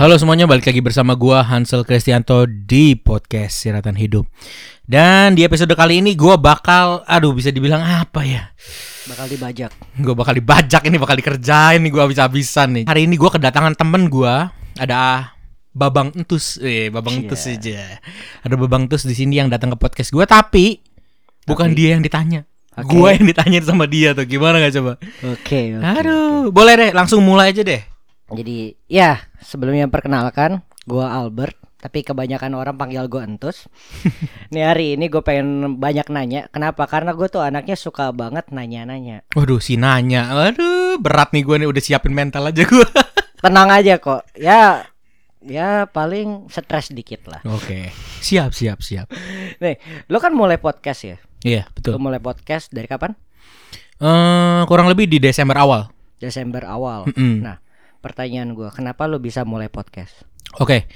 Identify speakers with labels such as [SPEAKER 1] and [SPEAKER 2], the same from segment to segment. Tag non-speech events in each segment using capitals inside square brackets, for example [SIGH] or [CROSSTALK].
[SPEAKER 1] Halo semuanya, balik lagi bersama gua Hansel Kristianto di podcast Siratan Hidup. Dan di episode kali ini gua bakal, aduh bisa dibilang apa ya?
[SPEAKER 2] bakal dibajak.
[SPEAKER 1] Gua bakal dibajak ini, bakal dikerjain nih gua habis-habisan nih. Hari ini gua kedatangan temen gua, ada Babang Entus, eh Babang
[SPEAKER 2] Iya.
[SPEAKER 1] Entus aja. Ada Babang Entus di sini yang datang ke podcast gua, tapi, bukan dia yang ditanya.
[SPEAKER 2] Oke.
[SPEAKER 1] Gua yang ditanyain sama dia tuh, gimana nggak coba?
[SPEAKER 2] Oke, oke.
[SPEAKER 1] Aduh, boleh deh, langsung mulai aja deh.
[SPEAKER 2] Jadi, ya, sebelumnya perkenalkan, gua Albert, tapi kebanyakan orang panggil gua Entus. [LAUGHS] Nih hari ini gue pengen banyak nanya. Kenapa? Karena gue tuh anaknya suka banget nanya-nanya.
[SPEAKER 1] Waduh, si nanya. Aduh, berat nih gue nih udah siapin mental aja gue. [LAUGHS]
[SPEAKER 2] Tenang aja kok. Ya, ya paling stres dikit lah.
[SPEAKER 1] Oke, siap, siap, siap. [LAUGHS]
[SPEAKER 2] Nih, lo kan mulai podcast ya?
[SPEAKER 1] Iya,
[SPEAKER 2] Lo
[SPEAKER 1] betul.
[SPEAKER 2] mulai podcast dari kapan?
[SPEAKER 1] Eh, kurang lebih di Desember awal.
[SPEAKER 2] Desember awal.
[SPEAKER 1] Mm-mm.
[SPEAKER 2] Nah, pertanyaan gua, kenapa lo bisa mulai podcast?
[SPEAKER 1] Oke,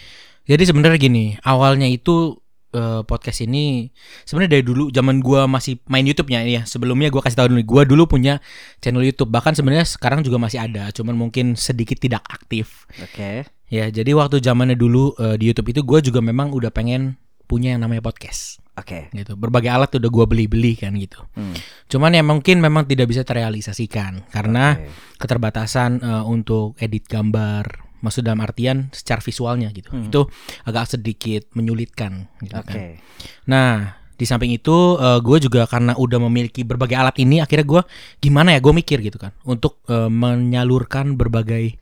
[SPEAKER 1] jadi sebenarnya gini, awalnya itu eh, podcast ini sebenarnya dari dulu zaman gua masih main YouTube-nya ini ya. Sebelumnya gua kasih tahu dulu, gua dulu punya channel YouTube. Bahkan sebenarnya sekarang juga masih ada, cuman mungkin sedikit tidak aktif.
[SPEAKER 2] Oke.
[SPEAKER 1] Ya, jadi waktu zamannya dulu eh, di YouTube itu gua juga memang udah pengen punya yang namanya podcast
[SPEAKER 2] Oke.
[SPEAKER 1] gitu. Berbagai alat udah gua beli-beli kan gitu.
[SPEAKER 2] Hmm.
[SPEAKER 1] Cuman ya mungkin memang tidak bisa terrealisasikan karena
[SPEAKER 2] Oke.
[SPEAKER 1] keterbatasan eh, untuk edit gambar. Maksud dalam artian secara visualnya gitu.
[SPEAKER 2] Hmm.
[SPEAKER 1] Itu agak sedikit menyulitkan gitu
[SPEAKER 2] Oke.
[SPEAKER 1] kan. Nah, di samping itu gue juga karena udah memiliki berbagai alat ini akhirnya gue gimana ya gue mikir gitu kan untuk eh, menyalurkan berbagai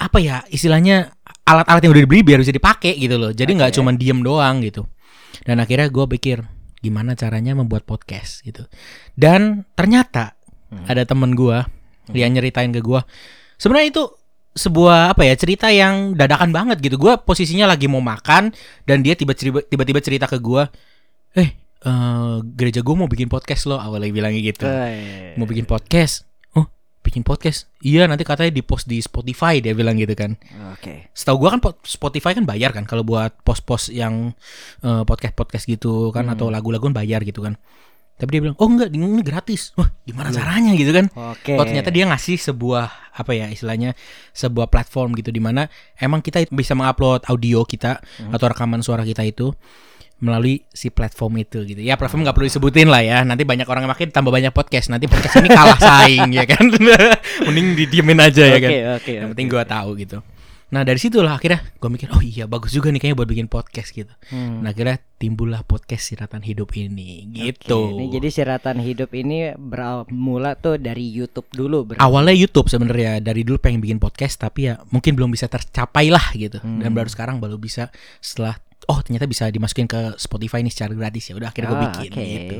[SPEAKER 1] apa ya istilahnya alat-alat yang udah dibeli biar bisa dipakai gitu loh. Jadi nggak
[SPEAKER 2] Oke.
[SPEAKER 1] cuman diem doang gitu. Dan akhirnya gue pikir gimana caranya membuat podcast gitu. Dan ternyata
[SPEAKER 2] Hmm.
[SPEAKER 1] ada temen gue yang nyeritain ke gue. Sebenarnya itu sebuah apa ya cerita yang dadakan banget gitu. Gue posisinya lagi mau makan dan dia tiba-tiba tiba-tiba cerita ke gue, eh eh, gereja gue mau bikin podcast loh awalnya bilangnya gitu.
[SPEAKER 2] Oke.
[SPEAKER 1] Mau bikin podcast? Bikin podcast? Iya nanti katanya di post di Spotify dia bilang gitu kan.
[SPEAKER 2] Oke.
[SPEAKER 1] Setahu gua kan po- Spotify kan bayar kan kalau buat post-post yang podcast podcast gitu kan
[SPEAKER 2] Hmm.
[SPEAKER 1] atau lagu-lagu kan bayar gitu kan. Tapi dia bilang, "Oh enggak, ini gratis." Wah, gimana caranya gitu kan?
[SPEAKER 2] Oke.
[SPEAKER 1] Oh ternyata dia ngasih sebuah apa ya istilahnya sebuah platform gitu di mana emang kita bisa mengupload audio kita
[SPEAKER 2] Hmm.
[SPEAKER 1] atau rekaman suara kita itu melalui si platform itu gitu. Ya platform nggak perlu disebutin lah ya. Nanti banyak orang yang makin tambah banyak podcast. Nanti podcast ini kalah saing ya kan. [LAUGHS] Mending didiemin aja ya kan.
[SPEAKER 2] Oke, oke.
[SPEAKER 1] Yang
[SPEAKER 2] oke.
[SPEAKER 1] penting gua tahu gitu. Nah dari situlah akhirnya gue mikir oh iya bagus juga nih kayaknya buat bikin podcast gitu.
[SPEAKER 2] Hmm.
[SPEAKER 1] Nah akhirnya timbullah podcast siratan hidup ini gitu.
[SPEAKER 2] Oke, ini jadi siratan hidup ini bermula tuh dari YouTube dulu. Ber
[SPEAKER 1] Awalnya YouTube sebenarnya dari dulu pengen bikin podcast tapi ya mungkin belum bisa tercapai lah gitu. Dan
[SPEAKER 2] Hmm.
[SPEAKER 1] baru sekarang baru bisa setelah oh ternyata bisa dimasukin ke Spotify ini secara gratis ya. Udah akhirnya gue
[SPEAKER 2] Ah,
[SPEAKER 1] bikin
[SPEAKER 2] oke.
[SPEAKER 1] gitu.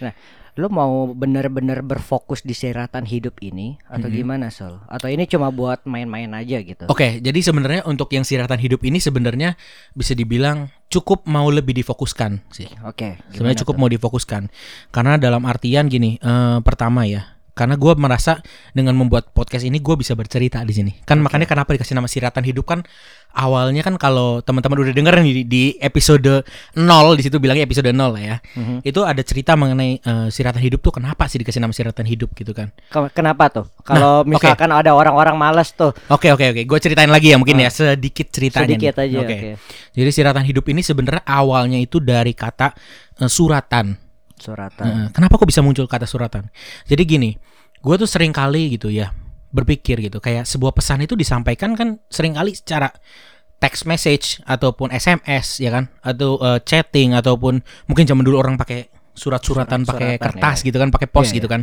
[SPEAKER 2] Nah, lo mau bener-bener berfokus di siratan hidup ini atau
[SPEAKER 1] Mhm.
[SPEAKER 2] gimana Sol? Atau ini cuma buat main-main aja gitu?
[SPEAKER 1] Oke, jadi sebenarnya untuk yang siratan hidup ini sebenarnya bisa dibilang cukup mau lebih difokuskan sih.
[SPEAKER 2] Oke.
[SPEAKER 1] Sebenarnya
[SPEAKER 2] gimana
[SPEAKER 1] cukup
[SPEAKER 2] tuh?
[SPEAKER 1] mau difokuskan karena dalam artian gini, eh, pertama ya, karena gue merasa dengan membuat podcast ini gue bisa bercerita di sini. Kan
[SPEAKER 2] Oke.
[SPEAKER 1] makanya kenapa dikasih nama siratan hidup kan awalnya kan kalau teman-teman udah denger nih di, di episode 0 di situ bilangnya episode 0 lah ya.
[SPEAKER 2] Mhm.
[SPEAKER 1] Itu ada cerita mengenai eh, siratan hidup tuh kenapa sih dikasih nama siratan hidup gitu kan.
[SPEAKER 2] Ke- Kenapa tuh? Kalau
[SPEAKER 1] Nah,
[SPEAKER 2] misalkan ada orang-orang males tuh,
[SPEAKER 1] Oke oke oke, gue ceritain lagi ya mungkin
[SPEAKER 2] Ah.
[SPEAKER 1] ya sedikit ceritanya.
[SPEAKER 2] sedikit
[SPEAKER 1] nih.
[SPEAKER 2] aja.
[SPEAKER 1] Oke.
[SPEAKER 2] Oke.
[SPEAKER 1] Jadi siratan hidup ini sebenarnya awalnya itu dari kata eh, suratan.
[SPEAKER 2] Suratan.
[SPEAKER 1] Kenapa kok bisa muncul kata suratan? Jadi gini, gue tuh sering kali gitu ya berpikir gitu, kayak sebuah pesan itu disampaikan kan sering kali secara text message ataupun SMS ya kan, atau eh, chatting ataupun mungkin zaman dulu orang pakai surat-suratan
[SPEAKER 2] Surat-
[SPEAKER 1] pakai
[SPEAKER 2] suratan,
[SPEAKER 1] kertas
[SPEAKER 2] ya.
[SPEAKER 1] gitu kan, pakai pos
[SPEAKER 2] Iya,
[SPEAKER 1] gitu
[SPEAKER 2] iya,
[SPEAKER 1] kan.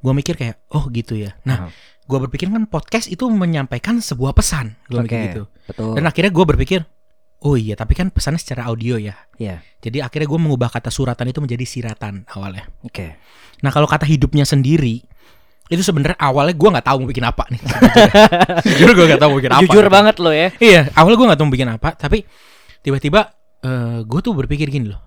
[SPEAKER 1] Gue mikir kayak oh gitu ya. Nah, gue berpikir kan podcast itu menyampaikan sebuah pesan, gue mikir
[SPEAKER 2] Oke,
[SPEAKER 1] gitu.
[SPEAKER 2] Betul.
[SPEAKER 1] Dan akhirnya gue berpikir, oh iya tapi kan pesannya secara audio ya.
[SPEAKER 2] Iya.
[SPEAKER 1] Jadi akhirnya gue mengubah kata suratan itu menjadi siratan awalnya.
[SPEAKER 2] Oke.
[SPEAKER 1] Nah kalau kata hidupnya sendiri itu sebenarnya awalnya gue nggak tahu mau bikin apa nih. [LAUGHS] Jujur gue nggak tahu mau bikin apa.
[SPEAKER 2] Jujur banget lo ya.
[SPEAKER 1] Iya awalnya gue nggak tahu mau bikin apa, tapi tiba-tiba gue tuh berpikir gini loh.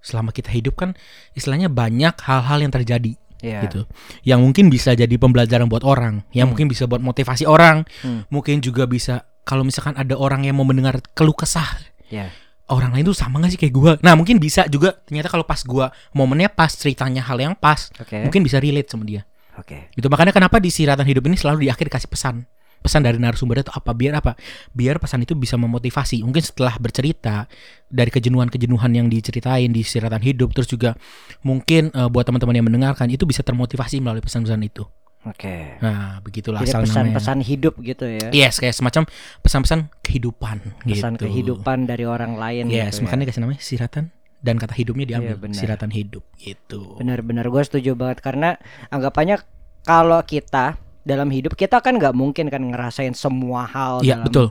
[SPEAKER 1] Selama kita hidup kan istilahnya banyak hal-hal yang terjadi
[SPEAKER 2] Iya.
[SPEAKER 1] gitu, yang mungkin bisa jadi pembelajaran buat orang, yang
[SPEAKER 2] Hmm.
[SPEAKER 1] mungkin bisa buat motivasi orang,
[SPEAKER 2] Hmm.
[SPEAKER 1] mungkin juga bisa kalau misalkan ada orang yang mau mendengar keluh kesah
[SPEAKER 2] Iya.
[SPEAKER 1] orang lain tuh sama gak sih kayak gua Nah mungkin bisa juga ternyata kalau pas gua momennya pas ceritanya hal yang pas
[SPEAKER 2] Oke.
[SPEAKER 1] mungkin bisa relate sama dia.
[SPEAKER 2] Oke.
[SPEAKER 1] Gitu makanya kenapa di siratan hidup ini selalu di akhir dikasih pesan pesan dari narasumbernya itu apa biar apa biar pesan itu bisa memotivasi mungkin setelah bercerita dari kejenuhan-kejenuhan yang diceritain di siratan hidup terus juga mungkin eh, buat teman-teman yang mendengarkan itu bisa termotivasi melalui pesan-pesan itu
[SPEAKER 2] Oke.
[SPEAKER 1] nah begitulah
[SPEAKER 2] Jadi
[SPEAKER 1] asal namanya
[SPEAKER 2] pesan-pesan hidup gitu ya.
[SPEAKER 1] yes kayak semacam pesan-pesan kehidupan
[SPEAKER 2] Pesan
[SPEAKER 1] gitu.
[SPEAKER 2] kehidupan dari orang lain
[SPEAKER 1] yes
[SPEAKER 2] gitu ya.
[SPEAKER 1] makanya kasih namanya siratan dan kata hidupnya diambil
[SPEAKER 2] Iya, benar.
[SPEAKER 1] siratan hidup gitu
[SPEAKER 2] Benar-benar gue setuju banget karena anggapannya kalau kita dalam hidup kita kan nggak mungkin kan ngerasain semua hal
[SPEAKER 1] Iya
[SPEAKER 2] dalam
[SPEAKER 1] betul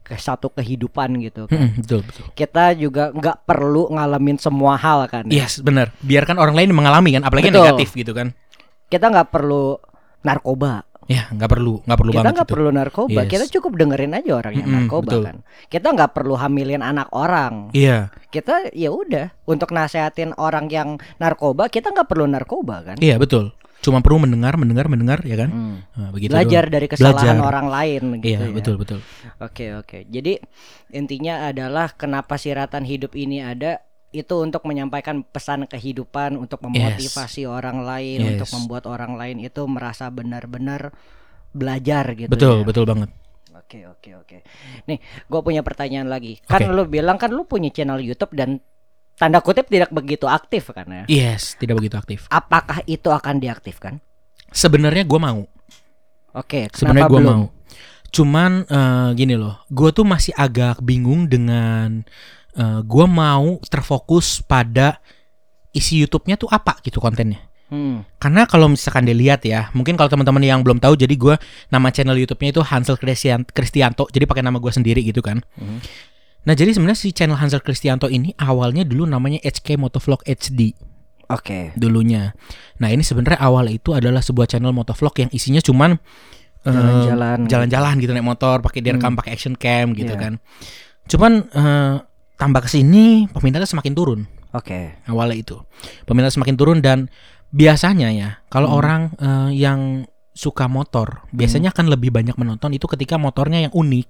[SPEAKER 2] ke satu kehidupan gitu kan.
[SPEAKER 1] Mm-mm, betul betul
[SPEAKER 2] Kita juga nggak perlu ngalamin semua hal kan. ya.
[SPEAKER 1] yes benar biarkan orang lain mengalami kan apalagi
[SPEAKER 2] Betul.
[SPEAKER 1] negatif gitu kan
[SPEAKER 2] Kita nggak perlu narkoba.
[SPEAKER 1] ya nggak perlu nggak perlu
[SPEAKER 2] kita
[SPEAKER 1] banget
[SPEAKER 2] nggak
[SPEAKER 1] gitu.
[SPEAKER 2] perlu narkoba.
[SPEAKER 1] Yes.
[SPEAKER 2] Kita cukup dengerin aja orang yang
[SPEAKER 1] Mm-mm,
[SPEAKER 2] narkoba
[SPEAKER 1] betul.
[SPEAKER 2] kan. Kita nggak perlu hamilin anak orang.
[SPEAKER 1] iya
[SPEAKER 2] Kita ya udah untuk nasehatin orang yang narkoba kita nggak perlu narkoba kan.
[SPEAKER 1] iya betul cuma perlu mendengar mendengar mendengar ya kan
[SPEAKER 2] Hmm.
[SPEAKER 1] Nah, begitu
[SPEAKER 2] Belajar
[SPEAKER 1] doang.
[SPEAKER 2] dari kesalahan
[SPEAKER 1] Belajar.
[SPEAKER 2] orang lain gitu
[SPEAKER 1] iya
[SPEAKER 2] ya.
[SPEAKER 1] betul betul
[SPEAKER 2] Oke oke. Jadi intinya adalah kenapa siratan hidup ini ada itu untuk menyampaikan pesan kehidupan, untuk memotivasi orang lain,
[SPEAKER 1] Yes.
[SPEAKER 2] untuk membuat orang lain itu merasa benar-benar belajar gitu.
[SPEAKER 1] betul
[SPEAKER 2] ya.
[SPEAKER 1] betul banget
[SPEAKER 2] Oke oke oke. Nih, gue punya pertanyaan lagi. Kan
[SPEAKER 1] Oke.
[SPEAKER 2] lu bilang kan lu punya channel YouTube dan tanda kutip tidak begitu aktif kan ya?
[SPEAKER 1] yes tidak begitu aktif
[SPEAKER 2] Apakah itu akan diaktifkan?
[SPEAKER 1] sebenarnya gue mau
[SPEAKER 2] Oke,
[SPEAKER 1] sebenarnya
[SPEAKER 2] kenapa
[SPEAKER 1] gue mau cuman eh, gini loh gue tuh masih agak bingung dengan eh, gue mau terfokus pada isi YouTube-nya tuh apa gitu kontennya
[SPEAKER 2] Hmm.
[SPEAKER 1] karena kalau misalkan dilihat ya mungkin kalau teman-teman yang belum tahu jadi gue nama channel YouTube-nya itu Hansel Christian Kristianto jadi pakai nama gue sendiri gitu kan
[SPEAKER 2] Mhm.
[SPEAKER 1] nah jadi sebenarnya si channel Hansel Kristianto ini awalnya dulu namanya HK Motovlog HD
[SPEAKER 2] Oke.
[SPEAKER 1] dulunya nah ini sebenarnya awal itu adalah sebuah channel motovlog yang isinya cuman eh,
[SPEAKER 2] Jalan-jalan.
[SPEAKER 1] jalan-jalan gitu naik motor pakai direkam pakai action cam gitu
[SPEAKER 2] Iya.
[SPEAKER 1] kan cuman eh, tambah ke sini peminatnya semakin turun
[SPEAKER 2] Oke.
[SPEAKER 1] awalnya itu peminat semakin turun dan biasanya ya kalau
[SPEAKER 2] Hmm.
[SPEAKER 1] orang eh, yang suka motor biasanya akan lebih banyak menonton itu ketika motornya yang unik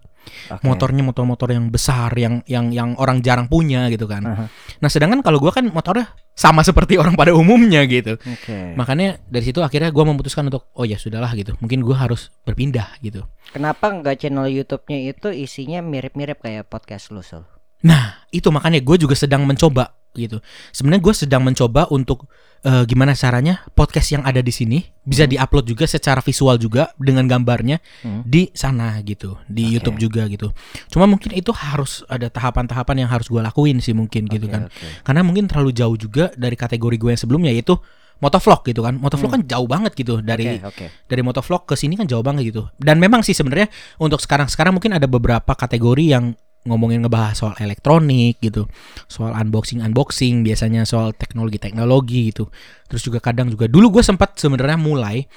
[SPEAKER 2] Oke.
[SPEAKER 1] motornya motor-motor yang besar yang yang yang orang jarang punya gitu kan
[SPEAKER 2] Aha.
[SPEAKER 1] nah sedangkan kalau gua kan motornya sama seperti orang pada umumnya gitu
[SPEAKER 2] Oke.
[SPEAKER 1] makanya dari situ akhirnya gua memutuskan untuk oh ya sudahlah gitu mungkin gua harus berpindah gitu
[SPEAKER 2] Kenapa nggak channel YouTube-nya itu isinya mirip-mirip kayak podcast lu, Sul?
[SPEAKER 1] Nah, itu makanya gue juga sedang mencoba gitu. Sebenarnya gue sedang mencoba untuk eh, gimana caranya podcast yang ada di sini bisa diupload juga secara visual juga dengan gambarnya
[SPEAKER 2] Hmm.
[SPEAKER 1] di sana gitu, di
[SPEAKER 2] Oke.
[SPEAKER 1] YouTube juga gitu. Cuma mungkin itu harus ada tahapan-tahapan yang harus gue lakuin sih mungkin gitu
[SPEAKER 2] Oke,
[SPEAKER 1] kan.
[SPEAKER 2] oke.
[SPEAKER 1] Karena mungkin terlalu jauh juga dari kategori gue yang sebelumnya yaitu motovlog gitu kan. Motovlog kan jauh banget gitu dari
[SPEAKER 2] Hmm. Oke, oke.
[SPEAKER 1] dari motovlog ke sini kan jauh banget gitu. Dan memang sih sebenarnya untuk sekarang-sekarang mungkin ada beberapa kategori yang ngomongin ngebahas soal elektronik gitu, soal unboxing unboxing biasanya soal teknologi teknologi gitu. Terus juga kadang juga dulu gue sempat sebenarnya mulai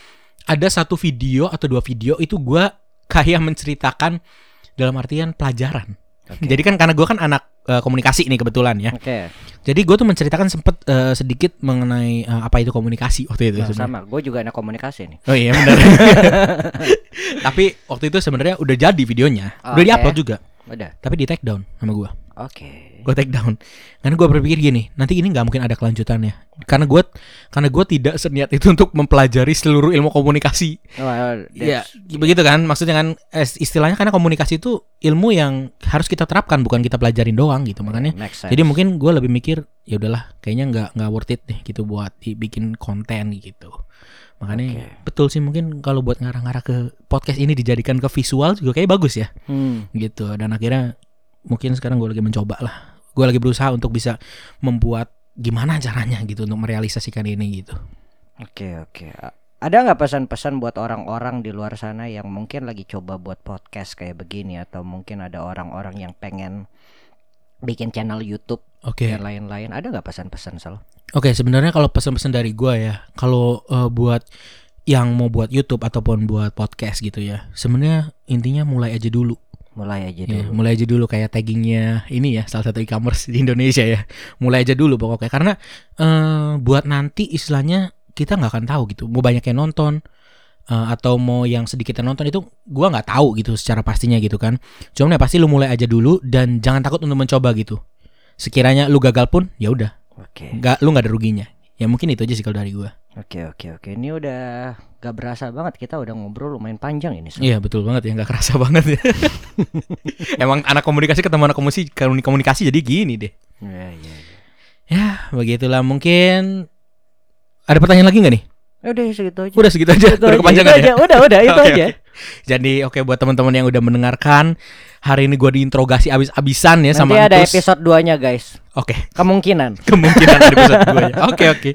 [SPEAKER 1] ada satu video atau dua video itu gue kayak menceritakan dalam artian pelajaran.
[SPEAKER 2] Oke.
[SPEAKER 1] Jadi kan karena gue kan anak eh, komunikasi nih kebetulan ya.
[SPEAKER 2] Oke.
[SPEAKER 1] Jadi gue tuh menceritakan sempet eh, sedikit mengenai eh, apa itu komunikasi waktu itu.
[SPEAKER 2] Nah, sama, gue juga anak komunikasi nih.
[SPEAKER 1] Oh iya benar. [LAUGHS] Tapi waktu itu sebenarnya udah jadi videonya, udah
[SPEAKER 2] Oke.
[SPEAKER 1] diupload juga.
[SPEAKER 2] Udah.
[SPEAKER 1] Tapi di take down sama gua.
[SPEAKER 2] Oke.
[SPEAKER 1] Gue take down. Karena gua berpikir gini, nanti ini nggak mungkin ada kelanjutannya. Karena gua karena gua tidak seniat itu untuk mempelajari seluruh ilmu komunikasi. Iya,
[SPEAKER 2] that's-
[SPEAKER 1] begitu kan? Maksudnya kan istilahnya karena komunikasi itu ilmu yang harus kita terapkan bukan kita pelajarin doang gitu. Makanya jadi mungkin gua lebih mikir ya udahlah, kayaknya nggak nggak worth it deh gitu buat dibikin konten gitu. Makanya
[SPEAKER 2] Oke.
[SPEAKER 1] betul sih mungkin kalau buat ngarah-ngarah ke podcast ini dijadikan ke visual juga kayak bagus ya
[SPEAKER 2] Hmm.
[SPEAKER 1] gitu. Dan akhirnya mungkin sekarang gue lagi mencoba lah. Gue lagi berusaha untuk bisa membuat gimana caranya gitu untuk merealisasikan ini gitu.
[SPEAKER 2] Oke oke. A- Ada nggak pesan-pesan buat orang-orang di luar sana yang mungkin lagi coba buat podcast kayak begini atau mungkin ada orang-orang yang pengen bikin channel YouTube
[SPEAKER 1] Oke.
[SPEAKER 2] dan lain-lain? Ada nggak pesan-pesan Sal?
[SPEAKER 1] Oke, sebenarnya kalau pesan-pesan dari gua ya, kalau eh, buat yang mau buat YouTube ataupun buat podcast gitu ya, sebenarnya intinya mulai aja dulu.
[SPEAKER 2] Mulai aja
[SPEAKER 1] Ya,
[SPEAKER 2] dulu.
[SPEAKER 1] mulai aja dulu kayak taggingnya ini ya salah satu e-commerce di Indonesia ya. Mulai aja dulu pokoknya karena eh, buat nanti istilahnya kita nggak akan tahu gitu. Mau banyak yang nonton eh, atau mau yang sedikit yang nonton itu gua nggak tahu gitu secara pastinya gitu kan. Cuman ya pasti lu mulai aja dulu dan jangan takut untuk mencoba gitu. Sekiranya lu gagal pun ya udah,
[SPEAKER 2] Oke.
[SPEAKER 1] nggak lu nggak ada ruginya. Ya mungkin itu aja sih kalau dari gua.
[SPEAKER 2] Oke oke oke. Ini udah gak berasa banget kita udah ngobrol lumayan panjang ini.
[SPEAKER 1] Iya betul banget ya nggak kerasa banget ya. [LAUGHS] Emang anak komunikasi ketemu anak komunikasi komunikasi jadi gini deh.
[SPEAKER 2] Iya, iya, iya.
[SPEAKER 1] Ya begitulah mungkin ada pertanyaan lagi nggak nih?
[SPEAKER 2] Ya Udah segitu aja.
[SPEAKER 1] Udah segitu aja.
[SPEAKER 2] Itu
[SPEAKER 1] udah
[SPEAKER 2] aja,
[SPEAKER 1] kepanjangan ya.
[SPEAKER 2] Udah, udah, itu [LAUGHS]
[SPEAKER 1] Oke,
[SPEAKER 2] aja.
[SPEAKER 1] oke. Jadi oke buat teman-teman yang udah mendengarkan hari ini gua diinterogasi abis-abisan ya
[SPEAKER 2] Nanti
[SPEAKER 1] sama
[SPEAKER 2] ada
[SPEAKER 1] Antus.
[SPEAKER 2] episode 2-nya, guys.
[SPEAKER 1] Oke.
[SPEAKER 2] Kemungkinan. [LAUGHS]
[SPEAKER 1] kemungkinan ada episode 2 ya. [LAUGHS] Oke oke.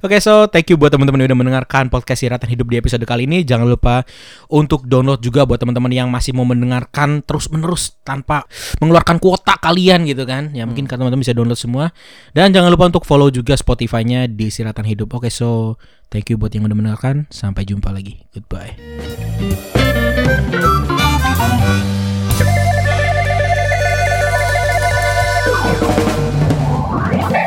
[SPEAKER 1] Oke so thank you buat teman-teman yang udah mendengarkan podcast Siratan Hidup di episode kali ini. Jangan lupa untuk download juga buat teman-teman yang masih mau mendengarkan terus menerus tanpa mengeluarkan kuota kalian gitu kan. Ya mungkin kan teman-teman bisa download semua. Dan jangan lupa untuk follow juga Spotify-nya di Siratan Hidup. Oke so thank you buat yang udah mendengarkan. Sampai jumpa lagi. Goodbye.
[SPEAKER 3] Okay.